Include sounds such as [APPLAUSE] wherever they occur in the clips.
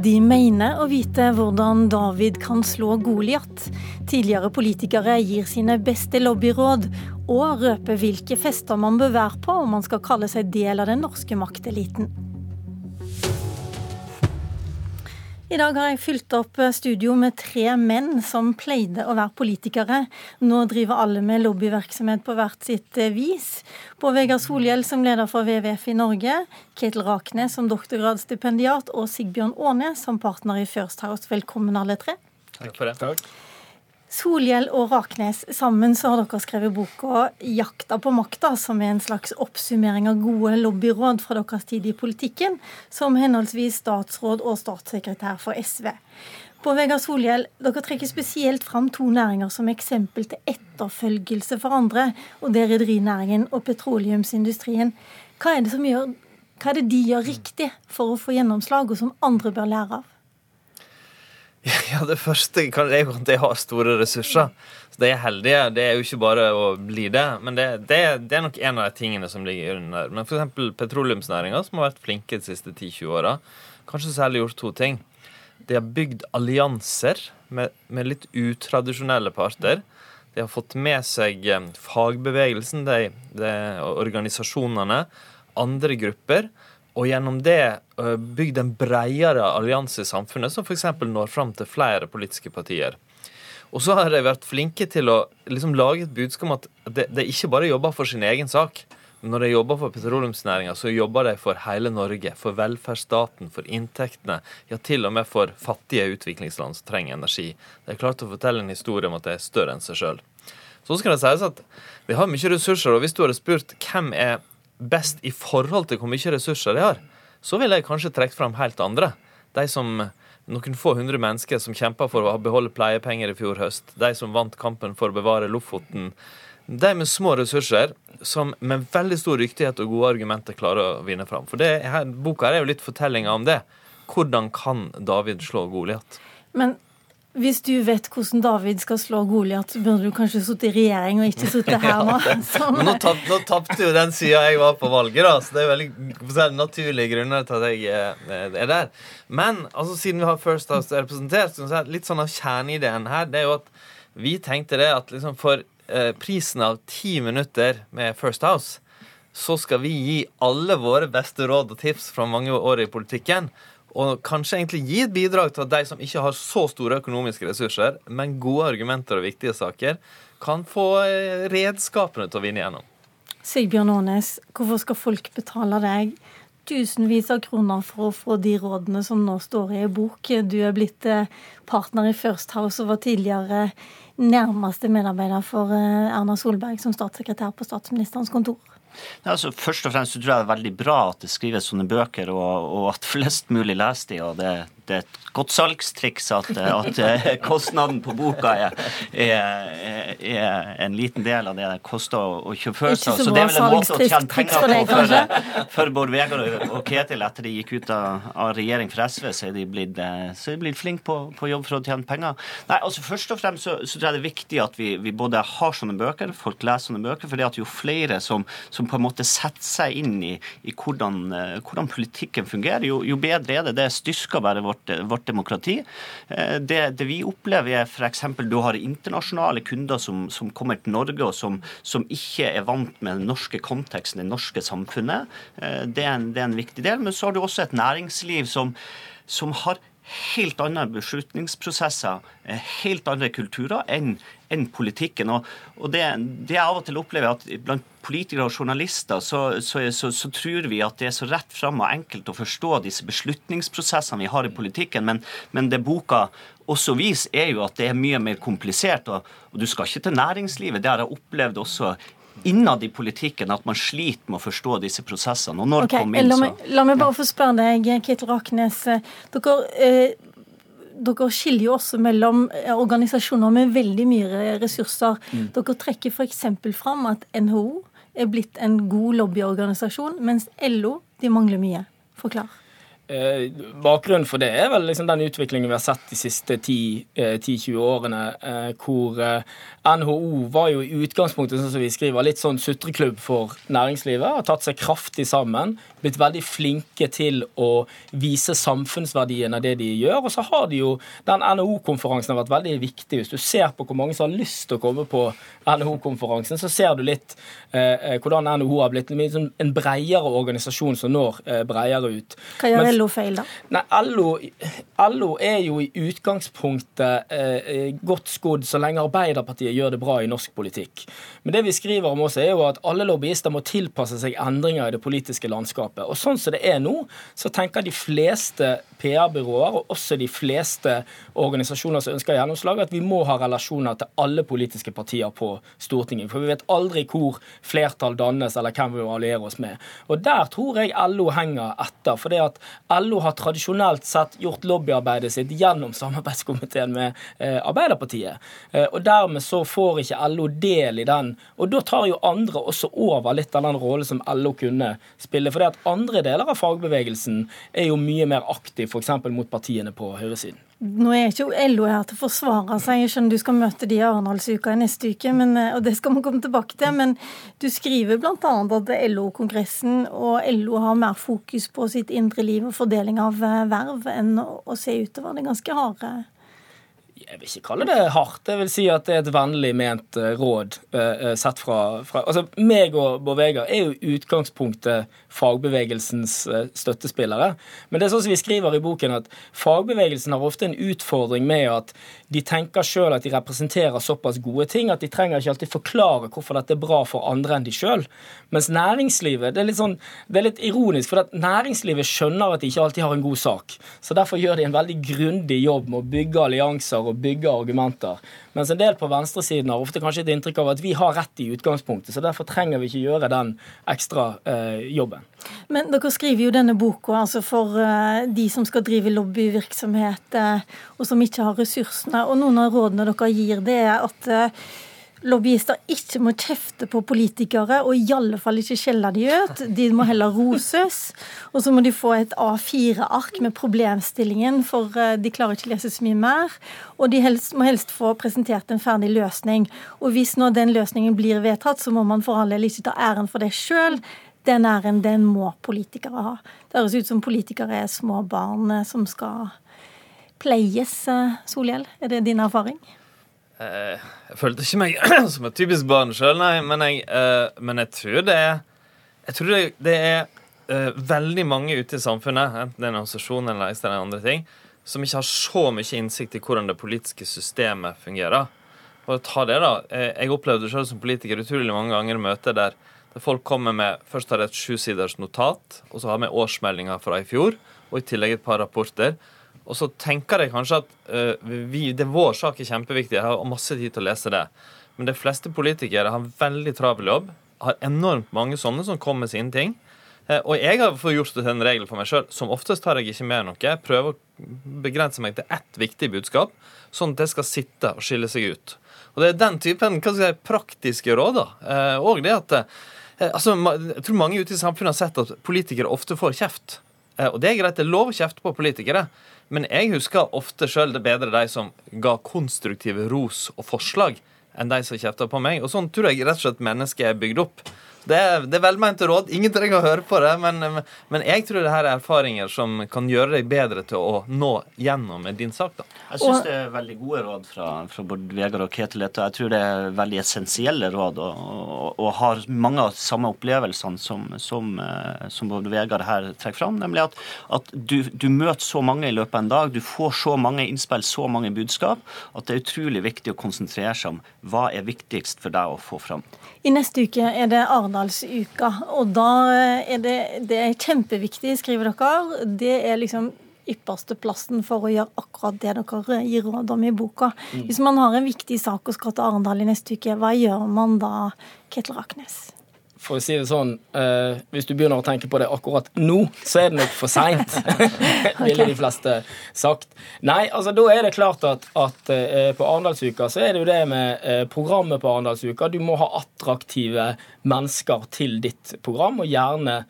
De mener å vite hvordan David kan slå Goliat. Tidligere politikere gir sine beste lobbyråd, og røper hvilke fester man bør være på om man skal kalle seg del av den norske makteliten. I dag har jeg fylt opp studio med tre menn som pleide å være politikere. Nå driver alle med lobbyvirksomhet på hvert sitt vis. På Vegard Solhjell som leder for WWF i Norge, Ketil Raknes som doktorgradsstipendiat og Sigbjørn Aane som partner i First House. Velkommen alle tre. Takk for det. Takk. Solhjell og Raknes, sammen så har dere skrevet boka 'Jakta på makta', som er en slags oppsummering av gode lobbyråd fra deres tid i politikken, som henholdsvis statsråd og statssekretær for SV. På Vegard Solhjell, dere trekker spesielt fram to næringer som eksempel til etterfølgelse for andre, og det er rederinæringen og petroleumsindustrien. Hva er, det gjør, hva er det de gjør riktig for å få gjennomslag, og som andre bør lære av? [LAUGHS] Ja, Det første er jo at de har store ressurser. Så De er heldige. Det er jo ikke bare å bli det. Men det, det, det er nok en av de tingene som ligger under. Men f.eks. petroleumsnæringa, som har vært flinke de siste 10-20 åra, kanskje særlig gjort to ting. De har bygd allianser med, med, litt utradisjonelle parter. De har fått med seg eh, fagbevegelsen, de, de organisasjonene, andre grupper og gjennom det bygd en bredere allianse i samfunnet, som f.eks. når fram til flere politiske partier. Og så har de vært flinke til å liksom lage et budskap om at de, ikke bare jobber for sin egen sak. Men når de jobber for petroleumsnæringa, så jobber de for hele Norge. For velferdsstaten, for inntektene. Ja, til og med for fattige utviklingsland som trenger energi. De har klart å fortelle en historie om at de er større enn seg sjøl. Så skal det sies at vi har mye ressurser, og hvis du hadde spurt hvem er best i forhold til hvor mye ressurser de har, så vil jeg kanskje trekke fram helt andre. De som noen få hundre mennesker som kjempa for å beholde pleiepenger i fjor høst. De som vant kampen for å bevare Lofoten. De med små ressurser som med veldig stor dyktighet og gode argumenter klarer å vinne fram. For det her, boka er jo litt fortellinga om det. Hvordan kan David slå Goliat? Men hvis du vet hvordan David skal slå Goliat, burde du kanskje sittet i regjering og ikke sittet her [LAUGHS] nå. ja, nå, tapte jo den sida jeg var på valget, da, så det er veldig naturlige grunner til at jeg eh, er der. Men altså, siden vi har First House representert, så litt sånn av kjerneideen her, det er jo at vi tenkte det at liksom for eh, prisen av ti minutter med First House, så skal vi gi alle våre beste råd og tips fra mange år i politikken og kanskje egentlig gi et bidrag til at de som ikke har så store økonomiske ressurser, men gode argumenter og viktige saker, kan få eh, redskapene til å vinne gjennom. Sigbjørn Aanes, hvorfor skal folk betale deg tusenvis av kroner for å få de rådene som nå står i ei bok? Du er blitt eh, partner i First House og var tidligere nærmeste medarbeider for eh, Erna Solberg som statssekretær på statsministerens kontor. Ja, altså, først og fremst tror jeg det er veldig bra at det skrives sånne bøker, og, og at flest mulig leser de, og det, det er et godt salgstriks at, at eh, kostnaden på boka er, er, er, en liten del av det det koster å kjøpe før Så det er vel en måte å tjene penger på for, for Bård Vegar og Ketil etter de gikk ut av, av regjering for SV, så er de blitt, eh, så de blitt flinke på, på jobb for å tjene penger. Nei, altså Først og fremst så, så tror jeg det er viktig at vi, vi, både har sånne bøker, folk leser sånne bøker, for det at jo flere som, som på en måte setter seg inn i, i hvordan, eh, hvordan, politikken fungerer, jo, jo bedre er det. Det styrker bare vårt vårt, vårt demokrati. Eh, det, det, vi opplever, er f.eks. du har internasjonale kunder som, som kommer til Norge, og som, som, ikke er vant med den norske konteksten, det norske samfunnet. Eh, det er, en, det er en viktig del. Men så har du også et næringsliv som, som har helt andre beslutningsprosesser, eh, helt andre kulturer enn enn politikken. Og, og det, det, jeg av og til opplever, at blant politikere og journalister så, så, så, så, tror vi at det er så rett fram og enkelt å forstå disse beslutningsprosessene vi har i politikken, men, men det boka også viser, er jo at det er mye mer komplisert. Og, og du skal ikke til næringslivet. Det har jeg opplevd også innad i politikken at man sliter med å forstå disse prosessene. Og når okay, kom inn, så... La meg, la meg bare få spørre deg, Kittel Raknes. Dere eh, dere skiljer jo også mellom eh, organisasjoner med veldig mye ressurser. Mm. Dere trekker f.eks. fram at NHO er blitt en god lobbyorganisasjon, mens LO de mangler mye. Forklar. Eh, bakgrunnen for det er vel liksom den utviklingen vi har sett de siste 10-20 eh, årene, eh, hvor NHO var jo i utgangspunktet sånn som vi skriver, litt sånn sutreklubb for næringslivet. Har tatt seg kraftig sammen, blitt veldig flinke til å vise samfunnsverdien av det de gjør. Og så har de jo Den NHO-konferansen har vært veldig viktig. Hvis du ser på hvor mange som har lyst til å komme på NHO-konferansen, så ser du litt eh, hvordan NHO har blitt en bredere organisasjon som når eh, bredere ut. Hva gjør LO feil, da? Nei, LO, LO er jo i utgangspunktet eh, godt skodd så lenge Arbeiderpartiet gjør det bra i norsk politikk. Men det vi skriver om også, er jo at alle lobbyister må tilpasse seg endringer i det politiske landskapet. Og sånn som det er nå, så tenker de fleste PR-byråer, og også de fleste organisasjoner som ønsker gjennomslag, at vi må ha relasjoner til alle politiske partier på Stortinget. For vi vet aldri hvor flertall dannes, eller hvem vi allierer oss med. Og der tror jeg LO henger etter. For det at LO har tradisjonelt sett gjort lobbyarbeidet sitt gjennom samarbeidskomiteen med eh, Arbeiderpartiet. Eh, og dermed så får ikke LO del i den. Og da tar jo andre også over litt av den rollen som LO kunne spille. For det at andre deler av fagbevegelsen er jo mye mer aktiv f.eks. mot partiene på høyresiden. Nå er ikke LO her til å forsvare seg. Jeg skjønner du skal møte de i Arendalsuka neste uke, men, eh, og det skal vi komme tilbake til. Men du skriver bl.a. at LO-kongressen og LO har mer fokus på sitt indre liv og fordeling av eh, verv enn å se utover. Det ganske harde jeg vil ikke kalle det hardt. Jeg vil si at det er et vennlig ment eh, råd sett fra, fra, Altså, meg og Bård Vegar er jo utgangspunktet fagbevegelsens uh, støttespillere. Men det er sånn som vi skriver i boken, at fagbevegelsen har ofte en utfordring med at de tenker sjøl at de representerer såpass gode ting at de trenger ikke alltid forklare hvorfor dette er bra for andre enn de sjøl. Mens næringslivet det er, litt sånn, det er litt ironisk, for at næringslivet skjønner at de ikke alltid har en god sak. Så derfor gjør de en veldig grundig jobb med å bygge allianser og bygge argumenter. Mens en del på venstresiden har ofte kanskje et inntrykk av at vi har rett i utgangspunktet, så derfor trenger vi ikke gjøre den ekstra eh, jobben. Men dere skriver jo denne boka altså for eh, de som skal drive lobbyvirksomhet, eh, og som ikke har ressursene. Og noen av rådene dere gir, det er at eh, lobbyister ikke må kjefte på politikere, og i alle fall ikke skjelle de ut. De må heller roses. Og så må de få et A4-ark med problemstillingen, for de klarer ikke å lese så mye mer. Og de helst, må helst få presentert en ferdig løsning. Og hvis nå den løsningen blir vedtatt, så må man for all del ikke ta æren for det sjøl. Den æren, den må politikere ha. Det høres ut som politikere er små barn eh, som skal pleies, eh, Solhjell. Er det din erfaring? Eh, jeg følte ikke meg [CLEARS THROAT] som et typisk barn sjøl, nei, men jeg, men jeg, tror det er Jeg tror det, er veldig mange ute i samfunnet, enten det er en organisasjon eller en andre ting, som ikke har så mye innsikt i hvordan det politiske systemet fungerer. Og ta det da, Jeg opplevde selv som politiker utrolig mange ganger møter der, der folk kommer med Først har de et sjusiders notat, og så har vi årsmeldinga fra i fjor, og i tillegg et par rapporter. Og så tenker jeg kanskje at uh, vi, det er vår sak er kjempeviktig. Jeg har masse tid til å lese det. Men de fleste politikere har veldig travel jobb. Har enormt mange sånne som kommer med sine ting. Uh, og jeg har gjort det til en regel for meg sjøl. Som oftest tar jeg ikke med noe. Jeg prøver å begrense meg til ett viktig budskap, sånn at det skal sitte og skille seg ut. Og det er den typen hva skal jeg, praktiske råd. da. Uh, og det at altså, Jeg tror mange ute i samfunnet har sett at politikere ofte får kjeft. Og det er greit, det er lov å kjefte på politikere. Men jeg husker ofte sjøl det bedre de som ga konstruktive ros og forslag, enn de som kjefter på meg. Og sånn tror jeg rett og slett mennesket er bygd opp. Det er, det er velmente råd. Ingen trenger å høre på det, men, men, jeg tror det her er erfaringer som kan gjøre deg bedre til å nå gjennom med din sak. da. Jeg syns det er veldig gode råd fra, fra Bård Vegar og Ketil Ette. Jeg tror det er veldig essensielle råd, og, og, og har mange av de samme opplevelsene som, som, eh, som Bård Vegar her trekker fram. Nemlig at, at du, du, møter så mange i løpet av en dag, du får så mange innspill, så mange budskap, at det er utrolig viktig å konsentrere seg om hva er viktigst for deg å få fram. I neste uke er det Arendalsuka, og da er det, det er kjempeviktig, skriver dere. Det er liksom ypperste plassen for å gjøre akkurat det dere gir råd om i boka. Mm. Hvis man har en viktig sak og skal til Arendal i neste uke, hva gjør man da, Ketil Raknes? For å si det sånn, uh, hvis du begynner å tenke på det akkurat nå, så er det nok for seint. [LAUGHS] [LAUGHS] Ville de fleste sagt. Nei, altså da er det klart at, at uh, på Arendalsuka så er det jo det med uh, programmet på Arendalsuka. Du må ha attraktive mennesker til ditt program, og gjerne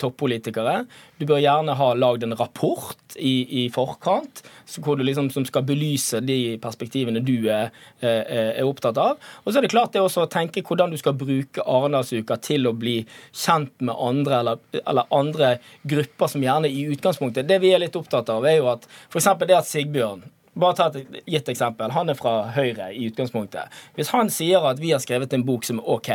toppolitikere. Du bør gjerne ha lagd en rapport i, i forkant liksom, som skal belyse de perspektivene du er, er, er, opptatt av. Og så er det klart det også å tenke hvordan du skal bruke Arendalsuka til å bli kjent med andre, eller, eller, andre grupper som gjerne i utgangspunktet Det vi er litt opptatt av, er jo at f.eks. det at Sigbjørn bare ta et gitt eksempel. Han er fra Høyre i utgangspunktet. Hvis han sier at vi har skrevet en bok som er OK,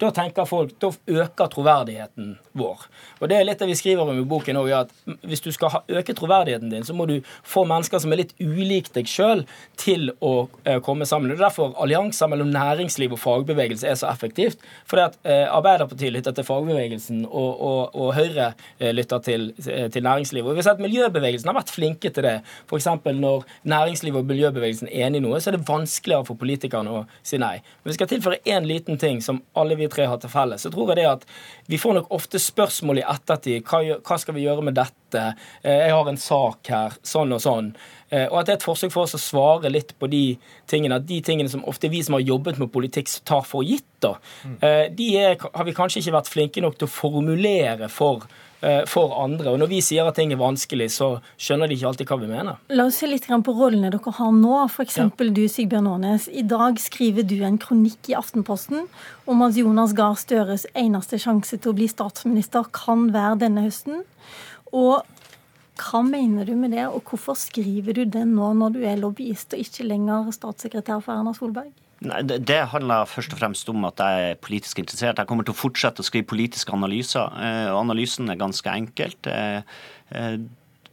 da tenker folk, da øker troverdigheten vår. Og det er litt det vi skriver om i boken òg, at hvis du skal øke troverdigheten din, så må du få mennesker som er litt ulike deg sjøl, til å eh, komme sammen. Det er derfor allianser mellom næringsliv og fagbevegelse er så effektivt. Fordi at eh, Arbeiderpartiet lytter til fagbevegelsen, og, og, og Høyre eh, lytter til, til næringslivet. Og vi har sett Miljøbevegelsen har vært flinke til det. F.eks. når næringslivet og miljøbevegelsen enige i noe, så er det vanskeligere for politikerne å si nei. Men vi skal tilføre én liten ting som alle vi tre har til felles. Så tror jeg det at vi får nok ofte spørsmål i ettertid. Hva, hva skal vi gjøre med dette? Eh, jeg har en sak her. Sånn og sånn. Eh, og at det er et forsøk for oss å svare litt på de tingene at de tingene som ofte vi som har jobbet med politikk, tar for gitt, da, mm. eh, de er, har vi kanskje ikke vært flinke nok til å formulere for Eh, for andre. Og når vi sier at ting er vanskelig, så skjønner de ikke alltid hva vi mener. La oss se litt på rollene dere har nå. F.eks. Ja. du, Sigbjørn Aanes. I dag skriver du en kronikk i Aftenposten om at Jonas Gahr Støres eneste sjanse til å bli statsminister kan være denne høsten. Og hva mener du med det, og hvorfor skriver du den nå når du er lobbyist og ikke lenger statssekretær for Erna Solberg? Nei, det, handler først og fremst om at jeg er politisk interessert. Jeg kommer til å fortsette å skrive politiske analyser. og analysen er ganske enkelt.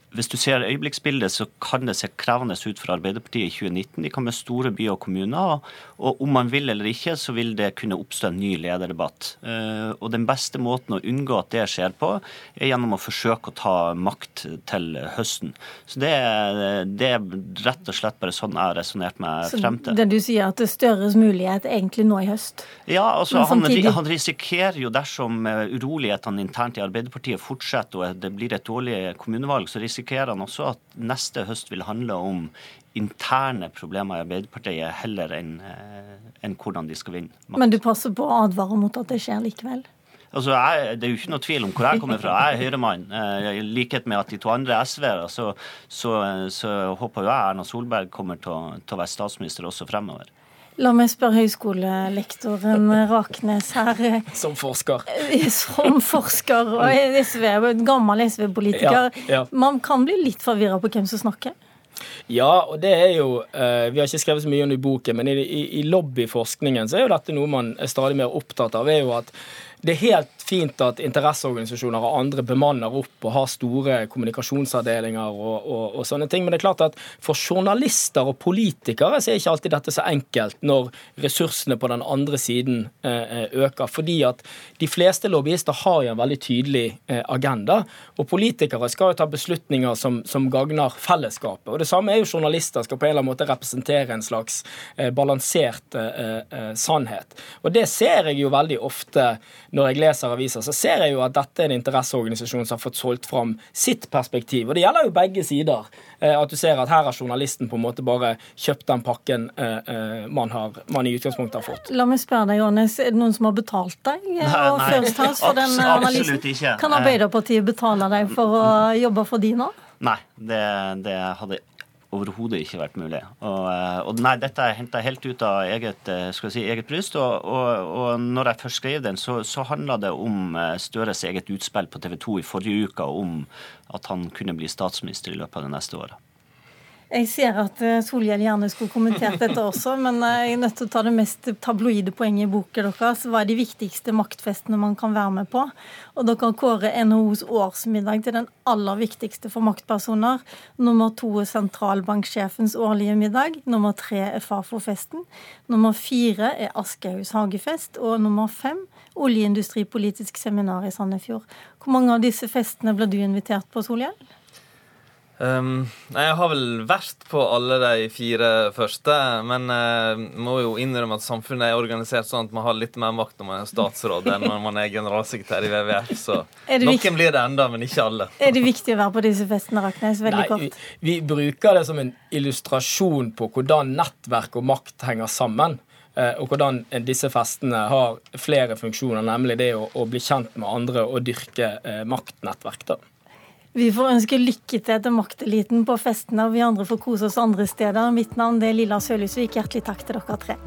Hvis du ser øyeblikksbildet, så kan det se krevende ut for Arbeiderpartiet i 2019. De kan være store byer og kommuner, og om man vil eller ikke, så vil det kunne oppstå en ny lederdebatt. Eh, og den beste måten å unngå at det skjer på, er gjennom å forsøke å ta makt til høsten. Så det, det er rett og slett bare sånn jeg har resonnert meg frem til. Så Det du sier at det er størres mulighet egentlig nå i høst? Ja, altså han, han, risikerer jo dersom eh, urolighetene internt i Arbeiderpartiet fortsetter og det blir et dårlig kommunevalg, så risikerer risikerer han også at neste høst vil handle om interne problemer i Arbeiderpartiet heller enn eh, en hvordan de skal vinne makt. Men du passer på å advare mot at det skjer likevel? Altså, jeg, Det er jo ikke noe tvil om hvor jeg kommer fra. Jeg er Høyre-mann. Eh, I likhet med at de to andre SV-ere, så, så, så, håper jo jeg Erna Solberg kommer til å, til å være statsminister også fremover. La meg spørre høyskolelektoren Raknes her. Som forsker. Som forsker og SV, gammel SV-politiker. Ja, ja. Man kan bli litt forvirra på hvem som snakker? Ja, og det er jo uh, Vi har ikke skrevet så mye om det i boken, men i, i, i lobbyforskningen så er jo dette noe man er stadig mer opptatt av. er jo at det er helt fint at interesseorganisasjoner og andre bemanner opp og har store kommunikasjonsavdelinger og, og, og, sånne ting. Men det er klart at for journalister og politikere så er ikke alltid dette så enkelt når ressursene på den andre siden eh, øker. Fordi at de fleste lobbyister har jo en veldig tydelig eh, agenda. Og politikere skal jo ta beslutninger som, som gagner fellesskapet. Og det samme er jo journalister skal på en eller annen måte representere en slags eh, balansert eh, eh, sannhet. Og det ser jeg jo veldig ofte når jeg leser aviser, så ser jeg jo at dette er en interesseorganisasjon som har fått solgt fram sitt perspektiv. Og det gjelder jo begge sider. Eh, at du ser at her har journalisten på en måte bare kjøpt den pakken eh, eh, man, har, man i utgangspunktet har fått. La meg spørre deg, Johannes, er det noen som har betalt deg nei, nei. for den? Absolutt ikke. Kan Arbeiderpartiet betale deg for å jobbe for de nå? Nei, det, det hadde overhodet ikke vært mulig. Og, eh, og nei, dette henta helt ut av eget, eh, si, eget bryst. Og, og, og, når jeg først skrev den, så, så handla det om eh, Støres eget utspill på TV 2 i forrige uke om at han kunne bli statsminister i løpet av det neste året. Jeg ser at eh, Solhjell gjerne skulle kommentert dette også, men eh, jeg er nødt til å ta det mest tabloide poenget i boken deres. Hva er de viktigste maktfestene man kan være med på? Og dere kårer NHOs årsmiddag til den aller viktigste for maktpersoner. Nummer to er sentralbanksjefens årlige middag. Nummer tre er Fafo-festen. Nummer fire er Aschehougs hagefest. Og nummer fem oljeindustripolitisk seminar i Sandefjord. Hvor mange av disse festene ble du invitert på, Solhjell? Um, jeg har vel vært på alle de fire første, men uh, må jo innrømme at samfunnet er organisert sånn at man har litt mer makt når man er statsråd enn når man er generalsekretær i WWF. Så noen blir det enda, men ikke alle. Er det viktig å være på disse festene, Raknes? Veldig Nei, kort. Vi, vi bruker det som en illustrasjon på hvordan nettverk og makt henger sammen eh, og hvordan disse festene har flere funksjoner, nemlig det å, å bli kjent med andre og dyrke eh, maktnettverk. da. Vi får ønske lykke til til makteliten på festene, og vi andre får kose oss andre steder. Mitt navn er Lilla Sølhusvik. Hjertelig takk til dere tre.